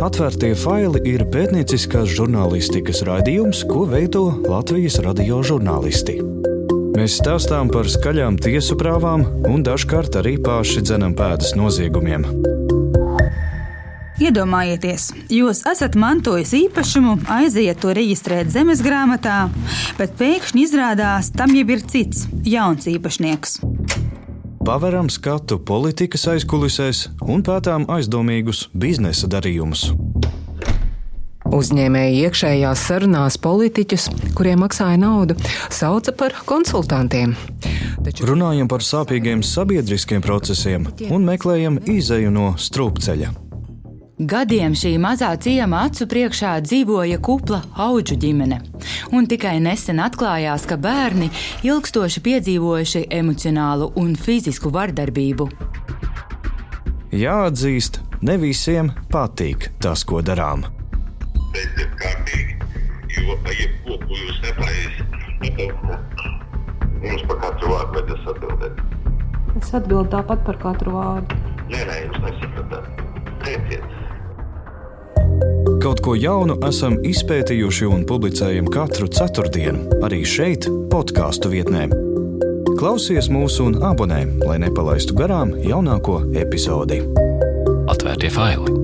Atvērtie faili ir pētnieciskās žurnālistikas raidījums, ko veido Latvijas radio žurnālisti. Mēs stāstām par skaļām tiesu prāvām un dažkārt arī paši dzenam pēdas noziegumiem. Iedomājieties, jūs esat mantojis īpašumu, aiziet to reģistrēt zemes grāmatā, bet pēkšņi izrādās, tam jau ir cits, jauns īpašnieks. Paveram skatu politikas aizkulisēs un pētām aizdomīgus biznesa darījumus. Uzņēmēji iekšējās sarunās politiķus, kuriem maksāja naudu, sauca par konsultantiem. Taču... Runājam par sāpīgiem sabiedriskiem procesiem un meklējam izēju no strupceļa. Gadiem šī mazā ciema acu priekšā dzīvoja kupla auģu ģimene, un tikai nesen atklājās, ka bērni ilgstoši piedzīvojuši emocionālu un fizisku vardarbību. Jāatzīst, ne visiem patīk tas, ko darām. Beidziet kārtīgi, jo pa jebko, ko jūs nepareizi, jums par katru vārdu vajadzēs atbildēt. Es atbildu tāpat par katru vārdu. Nē, nē, jūs nesapratāt. Teiciet. Kaut ko jaunu esam izpētījuši un publicējam katru ceturtdienu, arī šeit, podkāstu vietnē. Klausies mūsu un abonē, lai nepalaistu garām jaunāko epizodi. Atvērtie faili!